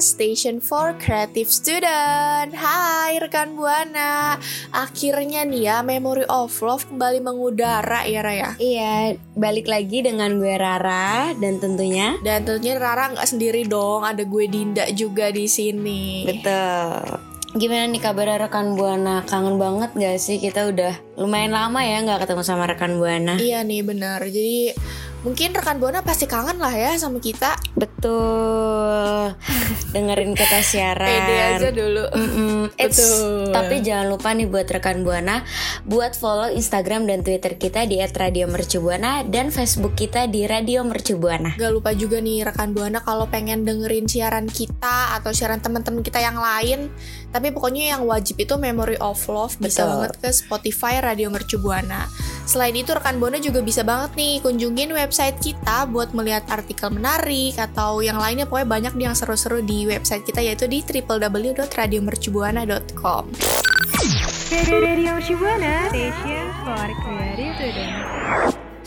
Buana, Station for Creative Student. Hai rekan Buana, akhirnya nih ya Memory of Love kembali mengudara ya Raya. Iya, balik lagi dengan gue Rara dan tentunya Dan tentunya Rara nggak sendiri dong, ada gue Dinda juga di sini. betul. Gimana nih kabar rekan Buana? Kangen banget gak sih? Kita udah lumayan lama ya nggak ketemu sama rekan Buana. Iya nih benar. Jadi mungkin rekan Buana pasti kangen lah ya sama kita. Betul. Dengerin kita siaran. Pede aja dulu. Mm-mm. Eits, Betul. Tapi jangan lupa nih buat rekan Buana buat follow Instagram dan Twitter kita di @radiomercubuana dan Facebook kita di Radio Mercubuana. Gak lupa juga nih rekan Buana kalau pengen dengerin siaran kita atau siaran teman-teman kita yang lain. Tapi pokoknya yang wajib itu Memory of Love bisa Betul. banget ke Spotify Radio Mercu Buana. Selain itu rekan Buana juga bisa banget nih kunjungin website kita buat melihat artikel menarik atau yang lainnya pokoknya banyak yang seru-seru di website kita yaitu di www.radiomercubuana.com.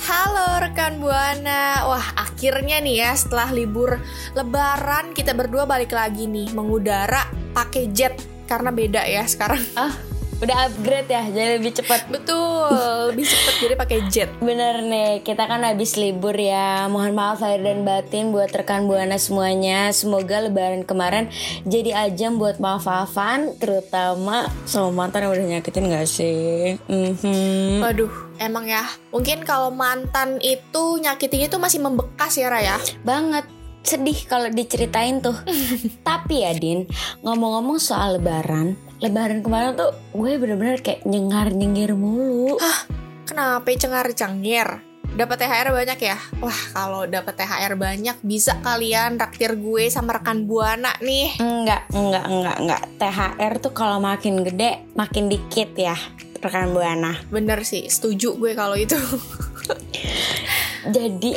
Halo rekan Buana, wah akhirnya nih ya setelah libur Lebaran kita berdua balik lagi nih mengudara pakai jet karena beda ya sekarang. Ah, udah upgrade ya, jadi lebih cepat. Betul, lebih cepet jadi pakai jet. Bener nih, kita kan habis libur ya. Mohon maaf lahir dan batin buat rekan buana semuanya. Semoga lebaran kemarin jadi ajang buat maaf-maafan, terutama sama mantan yang udah nyakitin gak sih? Mhm. Waduh, emang ya. Mungkin kalau mantan itu nyakitinnya itu masih membekas ya Raya. Banget sedih kalau diceritain tuh. Tapi ya Din, ngomong-ngomong soal lebaran, lebaran kemarin tuh gue bener-bener kayak nyengar-nyengir mulu. Kenapa cengar cengir? Dapat THR banyak ya? Wah, kalau dapat THR banyak bisa kalian raktir gue sama rekan Buana nih. Enggak, enggak, enggak, enggak. THR tuh kalau makin gede, makin dikit ya, rekan Buana. Bener sih, setuju gue kalau itu. Jadi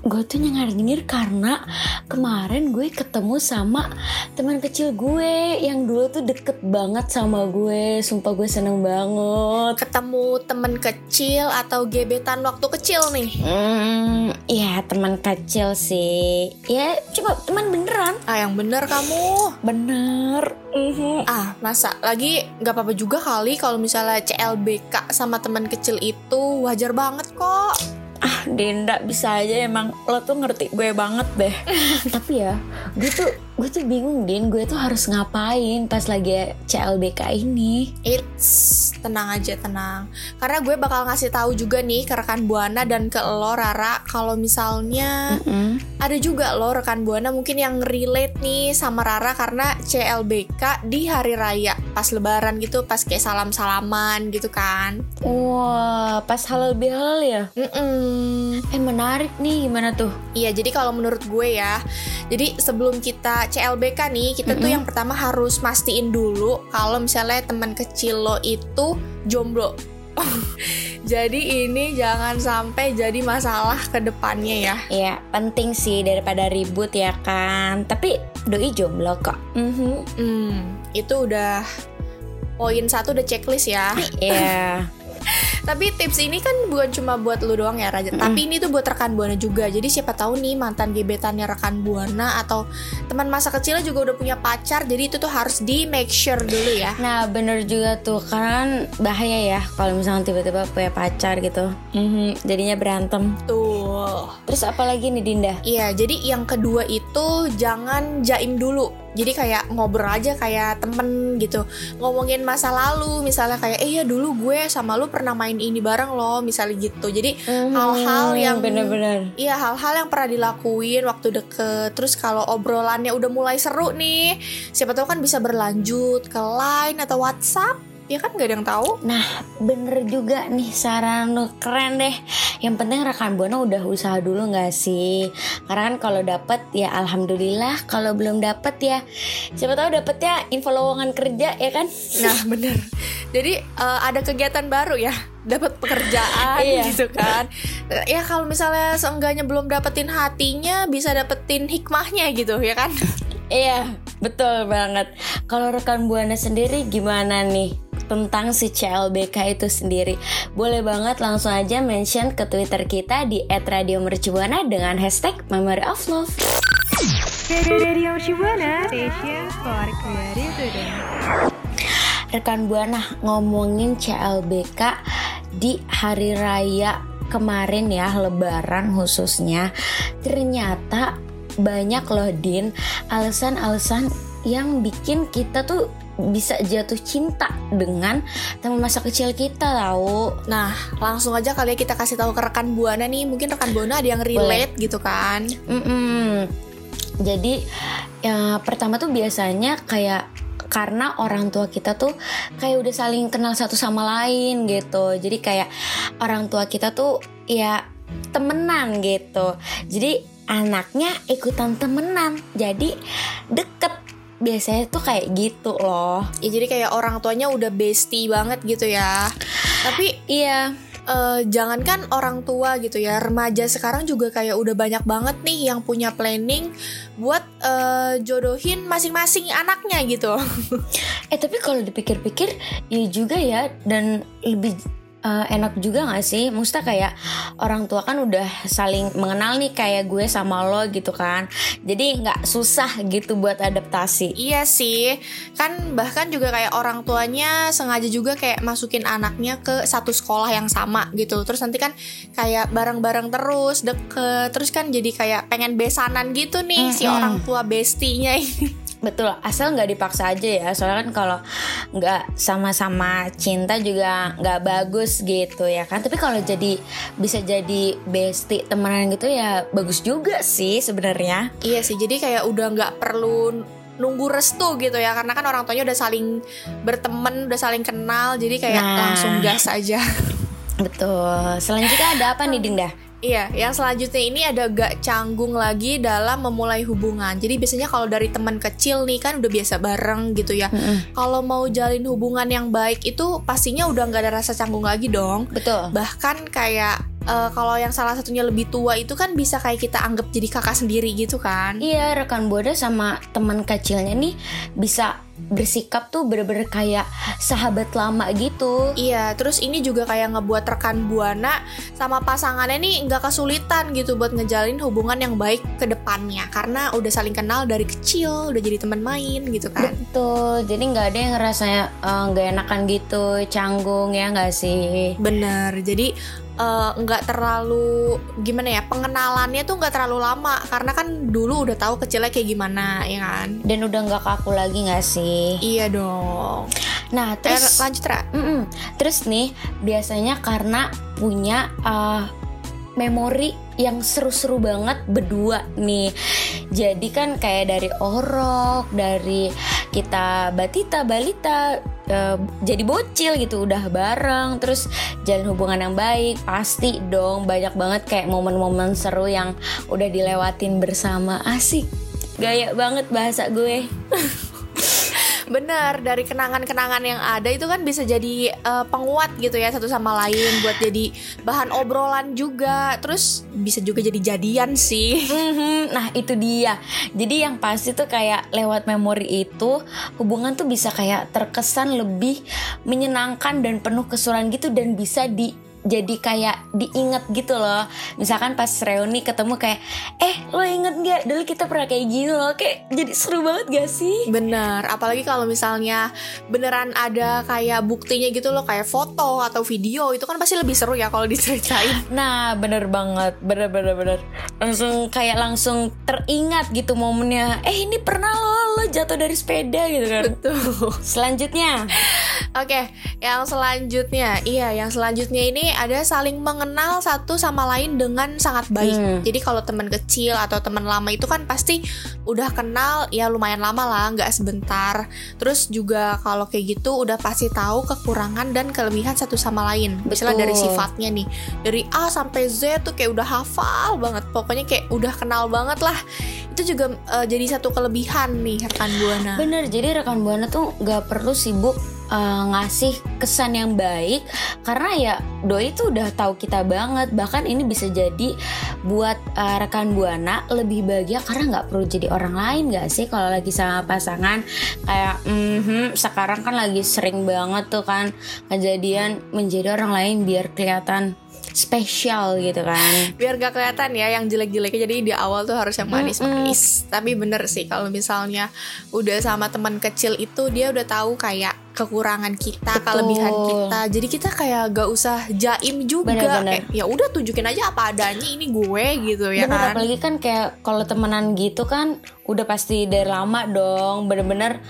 gue tuh nyengar-nyengir karena kemarin gue ketemu sama teman kecil gue yang dulu tuh deket banget sama gue. Sumpah gue seneng banget. Ketemu temen kecil atau gebetan waktu kecil nih. Hmm, ya teman kecil sih. Ya cuma teman beneran. Ah, yang bener kamu. Bener. Mhm. Ah, masa lagi nggak apa-apa juga kali kalau misalnya CLBK sama teman kecil itu wajar banget kok. Ah, Dinda bisa aja emang lo tuh ngerti gue banget deh. Tapi ya, gue tuh gue tuh bingung Din, gue tuh harus ngapain pas lagi CLBK ini. It's tenang aja tenang. Karena gue bakal ngasih tahu juga nih ke rekan Buana dan ke lo Rara kalau misalnya Mm-mm. ada juga lo rekan Buana mungkin yang relate nih sama Rara karena CLBK di hari raya pas lebaran gitu pas kayak salam-salaman gitu kan. Wah, pas halal bihalal ya. Mm-mm. Eh menarik nih, gimana tuh? Iya, jadi kalau menurut gue ya, jadi sebelum kita CLBK nih, kita tuh Mm-mm. yang pertama harus mastiin dulu kalau misalnya teman kecil lo itu jomblo. jadi ini jangan sampai jadi masalah ke depannya ya. Ya penting sih daripada ribut ya kan. Tapi doi jomblo kok. Mhm. Hmm, itu udah poin satu udah checklist ya. Ya. Tapi tips ini kan bukan cuma buat lu doang ya Raja, tapi ini tuh buat rekan Buana juga. Jadi siapa tahu nih mantan gebetannya rekan Buana atau teman masa kecilnya juga udah punya pacar, jadi itu tuh harus di make sure dulu ya. Nah bener juga tuh Karena kan bahaya ya Kalau misalnya tiba-tiba punya pacar gitu Mhm, Jadinya berantem Tuh. Terus apa lagi nih Dinda? Iya, jadi yang kedua itu jangan jaim dulu. Jadi kayak ngobrol aja kayak temen gitu. Ngomongin masa lalu Misalnya kayak Eh ya dulu gue sama lu pernah main ini bareng loh Misalnya gitu. Jadi hal-hal yang Bener-bener. Iya hal-hal yang pernah dilakuin waktu deket. Terus kalau obrolannya udah mulai seru nih Siapa tahu kan bisa berlanjut ke line atau whatsapp Ya kan gak ada yang tahu. Nah bener juga nih saran lu. Keren deh. Yang penting rekan Buana udah usaha dulu gak sih? Karena kan kalau dapet ya Alhamdulillah. Kalau belum dapet ya Siapa tahu dapet ya info lowongan kerja ya kan? Nah bener. Jadi eh, ada kegiatan baru ya. Dapat pekerjaan Iya. gitu kan. Ya kalau misalnya seenggaknya belum dapetin hatinya bisa dapetin hikmahnya gitu ya kan? Iya betul banget. Kalau rekan Buana sendiri gimana nih tentang si CLBK itu sendiri Boleh banget langsung aja mention ke Twitter kita di @radiomercubuana dengan hashtag Memory of Love Radio Shibuana Station for Creative Student. rekan buana ngomongin CLBK di hari raya kemarin ya lebaran khususnya ternyata banyak loh Din alasan-alasan yang bikin kita tuh bisa jatuh cinta dengan teman masa kecil kita tahu nah langsung aja kali ya kita kasih tahu ke rekan buana nih mungkin rekan buana ada yang relate gitu kan Mm-mm. Jadi ya pertama tuh biasanya kayak karena orang tua kita tuh kayak udah saling kenal satu sama lain gitu. Jadi kayak orang tua kita tuh ya temenan gitu. Jadi anaknya ikutan temenan. Jadi deket biasanya tuh kayak gitu loh. ya jadi kayak orang tuanya udah bestie banget gitu ya tapi Iya. eh, jangankan orang tua gitu ya remaja sekarang juga kayak udah banyak banget nih yang punya planning buat eh, jodohin masing-masing anaknya gitu Eh tapi kalau dipikir-pikir iya juga ya dan lebih eh, enak juga gak sih? Maksudnya kayak orang tua kan udah saling mengenal nih kayak gue sama lo gitu kan. Jadi nggak susah gitu buat adaptasi. Iya sih, kan bahkan juga kayak orang tuanya sengaja juga kayak masukin anaknya ke satu sekolah yang sama gitu. Terus nanti kan kayak bareng-bareng terus deket, terus kan jadi kayak pengen besanan gitu nih si Mm-mm. orang tua bestinya ini. Betul, asal nggak dipaksa aja ya. Soalnya kan kalau nggak sama-sama cinta juga nggak bagus gitu ya kan. Tapi kalau jadi bisa jadi bestie temenan gitu ya bagus juga sih sebenarnya. iya sih, jadi kayak udah nggak perlu nunggu restu gitu ya karena kan orang tuanya udah saling berteman udah saling kenal jadi kayak Nah. langsung gas aja Betul. Selanjutnya ada apa nih Dinda? Iya, yang selanjutnya ini ada gak canggung lagi dalam memulai hubungan. Jadi biasanya kalau dari teman kecil nih kan udah biasa bareng gitu ya. Kalau mau jalin hubungan yang baik itu pastinya udah nggak ada rasa canggung lagi dong. Betul. Bahkan kayak eh, kalau yang salah satunya lebih tua itu kan bisa kayak kita anggap jadi kakak sendiri gitu kan. Iya rekan buana sama teman kecilnya nih bisa bersikap tuh bener-bener kayak sahabat lama gitu. Iya, terus ini juga kayak ngebuat rekan buana sama pasangannya nih nggak kesulitan gitu buat ngejalin hubungan yang baik ke depannya karena udah saling kenal dari kecil, udah jadi teman main gitu kan. Betul. Jadi nggak ada yang rasanya eh, nggak enakan gitu, canggung ya nggak sih? Bener, jadi eh, nggak terlalu gimana ya pengenalannya tuh nggak terlalu lama karena kan dulu udah tahu kecilnya kayak gimana ya kan. Dan udah nggak kaku lagi nggak sih? Iya dong. Nah Eh, terus lanjut Ra. Mm-mm. Terus nih biasanya karena punya uh, memori yang seru-seru banget berdua nih. Jadi kan kayak dari orok, dari kita batita, balita, uh, jadi bocil gitu udah bareng, terus jalan hubungan yang baik, pasti dong banyak banget kayak momen-momen seru yang udah dilewatin bersama asik. Gaya banget bahasa gue. Bener, dari kenangan-kenangan yang ada itu kan bisa jadi eh, penguat gitu ya satu sama lain buat jadi bahan obrolan juga. Terus bisa juga jadi jadian sih. Mhm, Nah itu dia Jadi yang pasti tuh kayak lewat memori itu Hubungan tuh bisa kayak terkesan lebih menyenangkan dan penuh keseruan gitu Dan bisa di jadi kayak diinget gitu loh Misalkan pas reuni ketemu kayak Eh lo inget gak dulu kita pernah kayak gini loh Kayak jadi seru banget gak sih? Bener, apalagi kalau misalnya beneran ada kayak buktinya gitu loh kayak foto atau video itu kan pasti lebih seru ya kalau diceritain. Nah bener banget Bener bener bener Langsung kayak langsung teringat gitu momennya Eh ini pernah lo Lo jatuh dari sepeda gitu kan Tuh. Selanjutnya Oke, yang selanjutnya, iya, yang selanjutnya ini ada saling mengenal satu sama lain dengan sangat baik. Hmm. Jadi kalau teman kecil atau teman lama itu kan pasti udah kenal ya lumayan lama lah, nggak sebentar. Terus juga kalau kayak gitu udah pasti tahu kekurangan dan kelebihan satu sama lain. Misalnya dari sifatnya nih, dari A sampai Z tuh kayak udah hafal banget. Pokoknya kayak udah kenal banget lah. Itu juga eh, jadi satu kelebihan nih rekan buana. Bener, jadi rekan buana tuh gak perlu sibuk uh, ngasih kesan yang baik karena ya doi tuh udah tahu kita banget. Bahkan ini bisa jadi buat uh, rekan buana lebih bahagia karena nggak perlu jadi orang lain gak sih kalau lagi sama pasangan kayak mhm, sekarang kan lagi sering banget tuh kan kejadian menjadi orang lain biar kelihatan spesial gitu kan. biar gak kelihatan ya yang jelek-jeleknya. Jadi di awal tuh harus yang manis-manis. Tapi bener sih kalau misalnya udah sama teman kecil itu dia udah tahu kayak kekurangan kita Betul. kelebihan kita. Jadi kita kayak gak usah jaim juga. Bener-bener. Kayak, ya udah tunjukin aja apa adanya ini gue gitu ya Bener, kan. apalagi kan kayak kalau temenan gitu kan udah pasti dari lama dong. Bener-bener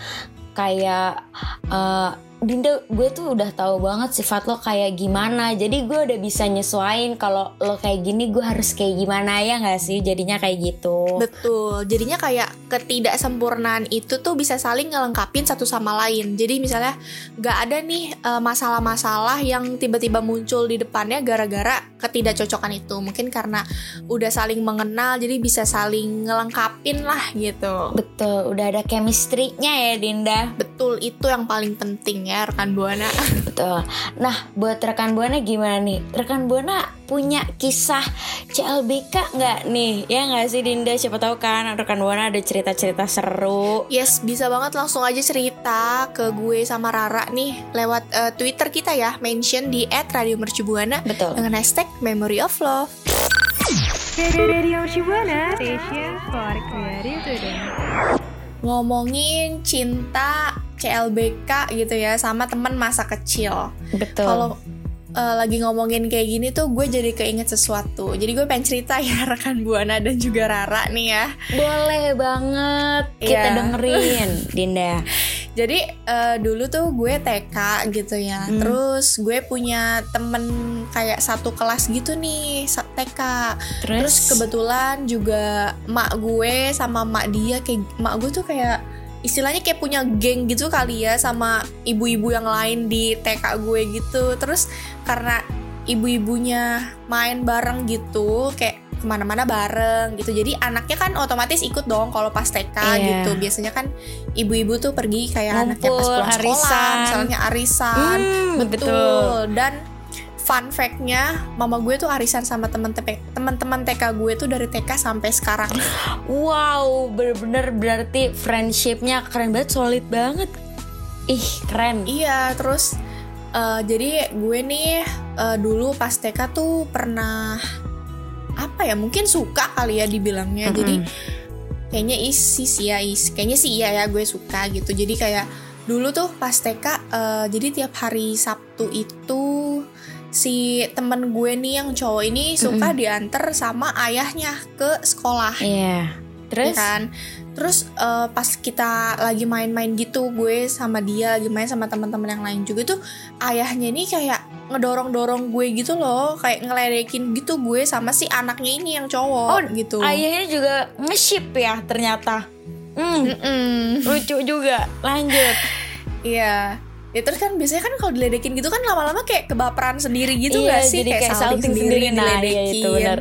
kayak eh, Dinda gue tuh udah tahu banget sifat lo kayak gimana. Jadi gue udah bisa nyesuain kalau lo kayak gini gue harus kayak gimana ya nggak sih? Jadinya kayak gitu. Betul, jadinya kayak ketidaksempurnaan itu tuh bisa saling ngelengkapin satu sama lain. Jadi misalnya nggak ada nih eh, masalah-masalah yang tiba-tiba muncul di depannya gara-gara ketidakcocokan itu. Mungkin karena udah saling mengenal, jadi bisa saling ngelengkapin lah gitu. betul. Udah ada chemistry-nya ya Dinda. Betul, itu yang paling penting ya rekan buana. Betul. Nah, buat rekan buana gimana nih? Rekan buana punya kisah CLBK nggak nih? Ya nggak sih Dinda? Siapa tahu kan rekan buana ada cerita-cerita seru. Yes, bisa banget langsung aja cerita ke gue sama Rara nih lewat eh, Twitter kita ya, mention di @radiomercubuana Betul. dengan hashtag Memory of Love. Radio Shibuana Station for Creative ngomongin cinta CLBK gitu ya sama teman masa kecil. Betul. Kalau eh, lagi ngomongin kayak gini tuh gue jadi keinget sesuatu. Jadi gue pengen cerita ya rekan Buana dan juga Rara nih ya. boleh banget kita Iya. dengerin, Dinda. Jadi eh, dulu tuh gue TK gitu ya. Hmm. Terus gue punya temen kayak satu kelas gitu nih TK. Terus, Terus kebetulan juga mak gue sama mak dia kayak mak gue tuh kayak istilahnya kayak punya geng gitu kali ya sama ibu-ibu yang lain di TK gue gitu. Terus karena ibu-ibunya main bareng gitu kayak ke mana-mana bareng gitu jadi anaknya kan otomatis ikut dong kalau pas TK Iya. gitu biasanya kan ibu-ibu tuh pergi kayak anaknya pas pulang sekolah arisan. misalnya arisan Hmm, betul. dan fun fact-nya mama gue tuh arisan sama teman-teman TK gue tuh dari TK sampai sekarang wow, bener-bener berarti friendshipnya keren banget, solid banget. Ih, keren. iya terus eh, jadi gue nih eh, dulu pas TK tuh pernah apa ya mungkin suka kali ya dibilangnya jadi kayaknya isi sih ya is kayaknya sih iya ya gue suka gitu jadi kayak dulu tuh pas TK eh, jadi tiap hari Sabtu itu si temen gue nih yang cowok ini suka diantar sama ayahnya ke sekolah Iya. Terus? ya kan terus eh, pas kita lagi main-main gitu gue sama dia lagi main sama teman-teman yang lain juga tuh ayahnya ini kayak ngedorong-dorong gue gitu loh kayak ngeledekin gitu gue sama si anaknya ini yang cowok gitu Ayahnya juga nge-ship ya ternyata. Hmm, Mm-mm. lucu juga. Lanjut. Iya. Ya terus kan biasanya kan kalau diledekin gitu kan lama-lama kayak kebaperan sendiri gitu Iya, gak sih? jadi kayak salting sendiri. Nah, iya, diledekin. itu benar.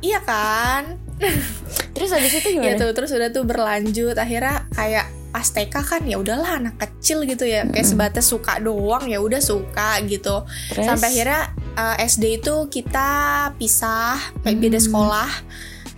Iya kan? Terus habis itu Iya gimana? tuh terus udah tuh berlanjut akhirnya kayak pas TK kan ya udahlah anak kecil gitu ya kayak sebatas suka doang ya udah suka gitu Terus? sampai akhirnya uh, SD itu kita pisah kayak beda Hmm.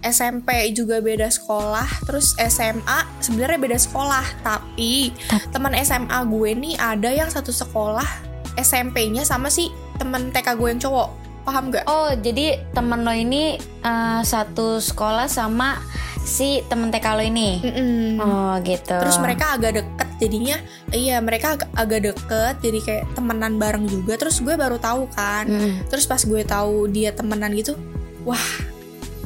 SMP juga beda sekolah terus SMA sebenarnya beda sekolah tapi teman SMA gue nih ada yang satu sekolah SMP-nya sama si teman TK gue yang cowok paham gak? Oh, jadi temen lo ini eh, satu sekolah sama si temen TK lo ini. Mm-mm. Oh, gitu. Terus mereka agak deket jadinya iya mereka ag- agak deket jadi kayak temenan bareng juga terus gue baru tahu kan Mm. terus pas gue tahu dia temenan gitu wah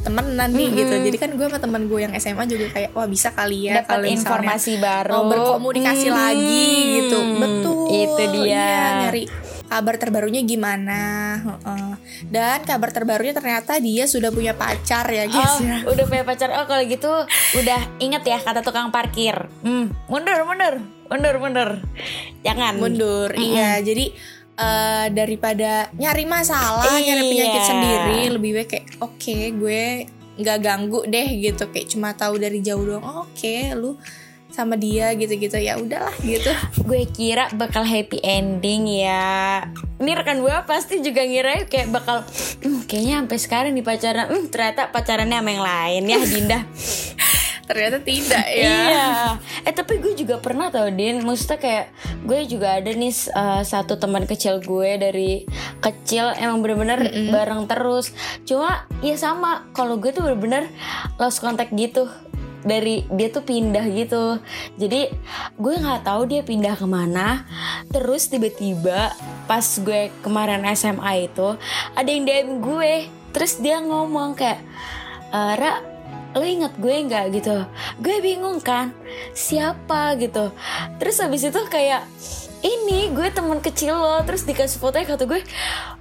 temenan nih Mm-mm. gitu jadi kan gue sama temen gue yang SMA juga kayak wah bisa kali ya dapat informasi baru. mau berkomunikasi Hmm, lagi gitu betul Itu dia. iya, nyari kabar terbarunya gimana dan kabar terbarunya ternyata dia sudah punya pacar ya guys Oh, ya udah punya pacar. Oh, kalau gitu udah inget ya kata tukang parkir. Hmm, mundur, mundur, mundur, mundur. Jangan. mundur iya jadi eh, daripada nyari masalah nyari penyakit Iya. sendiri lebih baik kayak oke gue nggak ganggu deh gitu kayak cuma tahu dari jauh doang "Oh, oke lu sama dia gitu-gitu ya udahlah gitu Gue kira bakal happy ending ya. Ini rekan gue pasti juga ngira kayak bakal, "Hmm, kayaknya sampai sekarang di pacaran, hmm, ternyata pacarannya sama yang lain ya, Dinda. ternyata tidak ya Iya. Eh tapi gue juga pernah tau Din. Maksudnya kayak gue juga ada nih uh, satu teman kecil gue dari kecil emang bener-bener bareng terus. Cuma ya sama. Kalau gue tuh bener-bener lost contact gitu dari dia tuh pindah gitu jadi gue nggak tahu dia pindah ke mana terus tiba-tiba pas gue kemarin SMA itu ada yang DM gue terus dia ngomong kayak "Eh, Ra lo inget gue nggak gitu? Gue bingung kan siapa gitu? Terus habis itu kayak ini gue teman kecil lo terus dikasih fotonya kata gue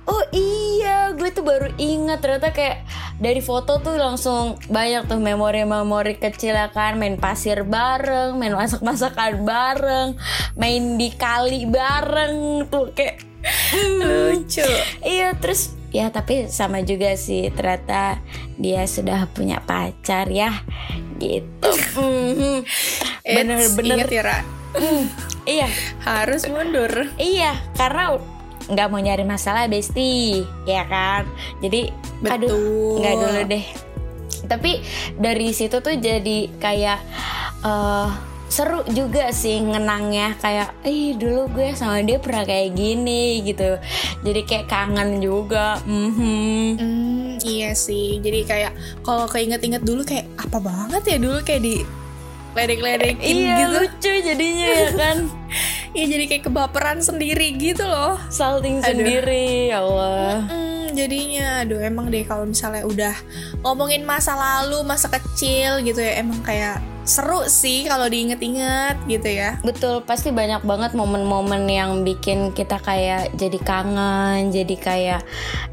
oh iya gue tuh baru inget ternyata kayak dari foto tuh langsung banyak tuh memori-memori kecil ya kan? Main pasir bareng main masak-masakan bareng main di kali bareng tuh kayak lucu. Iya terus ya tapi sama juga sih ternyata dia sudah punya pacar ya gitu. Mhm. Bener-bener. ya Ra. Iya. Harus mundur. Iya karena nggak mau nyari masalah besti ya kan? Jadi aduh Betul. nggak dulu deh. Tapi dari situ tuh jadi kayak eh seru juga sih ngenangnya kayak ih dulu gue sama dia pernah kayak gini gitu jadi kayak kangen juga mhm Hmm, iya sih. Jadi kayak kalau keinget-inget dulu kayak apa banget ya dulu kayak di ledek-ledekin iya gitu. lucu jadinya ya kan Iya jadi kayak kebaperan sendiri gitu loh. salting Aduh. sendiri ya Allah Hmm, jadinya aduh emang deh kalau misalnya udah ngomongin masa lalu, masa kecil gitu ya emang kayak seru sih kalau diinget-inget gitu ya. Betul, pasti banyak banget momen-momen yang bikin kita kayak jadi kangen, jadi kayak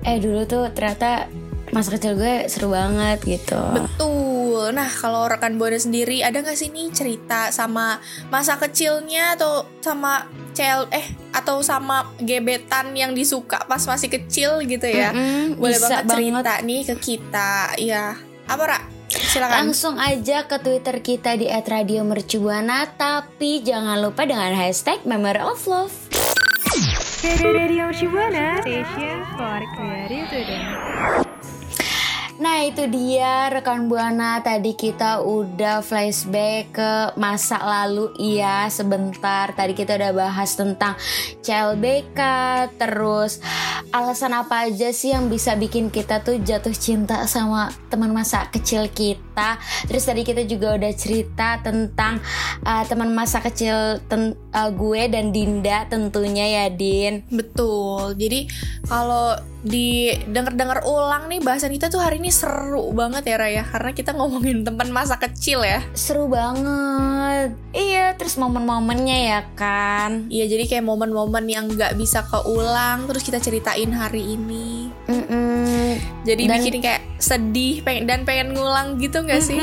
eh dulu tuh ternyata masa kecil gue seru banget gitu. Betul. Nah, kalau rekan Buana sendiri ada nggak sih nih cerita sama masa kecilnya atau sama cel eh atau sama gebetan yang disuka pas masih kecil gitu ya? Mm-mm, Boleh bisa banget cerita nih ke kita. Ya, apa Ra? Silakan. Langsung aja ke Twitter kita di @radiomercubuana tapi jangan lupa dengan hashtag Memory of Love. Radio Shibuana Station for Creative. Nah itu dia rekan Buana. Tadi kita udah flashback ke masa lalu. Iya sebentar. Tadi kita udah bahas tentang CLBK terus alasan apa aja sih yang bisa bikin kita tuh jatuh cinta sama teman masa kecil kita? Terus tadi kita juga udah cerita tentang uh, teman masa kecil ten- uh, gue dan Dinda tentunya ya Din. Betul. Jadi kalau di denger-denger ulang nih bahasan kita tuh hari ini seru banget ya Raya karena kita ngomongin teman masa kecil ya. seru banget iya terus momen-momennya ya kan Iya jadi kayak momen-momen yang nggak bisa keulang terus kita ceritain hari ini. Mm-mm. Jadi Dan- bikin kayak sedih pengen dan pengen ngulang gitu nggak sih?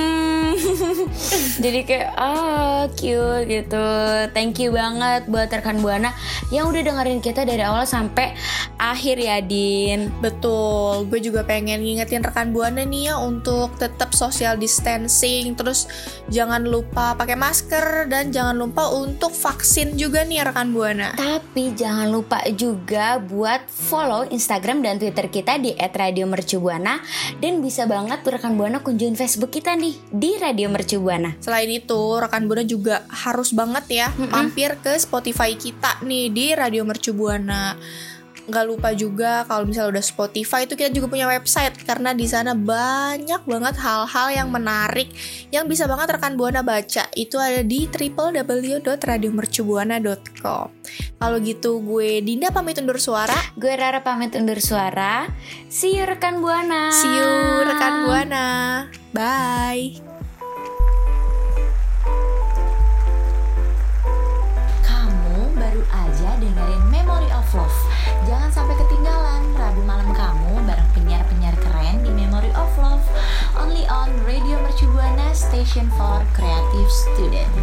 Jadi kayak ah cute gitu. Thank you banget buat rekan Buana yang udah dengerin kita dari awal sampai akhir ya Din. Betul, gue juga pengen ngingetin rekan Buana nih ya untuk tetap social distancing, terus jangan lupa pakai masker dan jangan lupa untuk vaksin juga nih rekan Buana. Tapi jangan lupa juga buat follow Instagram dan Twitter kita di @radiomercubuana dan bisa banget rekan Buana kunjungin Facebook kita nih di Radio Mercubuana. Selain itu, rekan Buana juga harus banget ya mampir ke Spotify kita nih di Radio Mercu Buana. Nggak lupa juga kalau misalnya udah Spotify itu kita juga punya website karena di sana banyak banget hal-hal yang menarik yang bisa banget rekan Buana baca. Itu ada di www.radiomercubuana.com. Kalau gitu gue Dinda pamit undur suara. Gue Rara pamit undur suara. See you rekan Buana. See you rekan Buana. Bye. Mercubuana Station for Creative Student.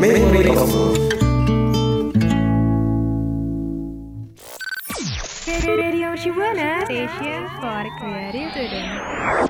Memory of. Radio Shibuana Station for Creative Student.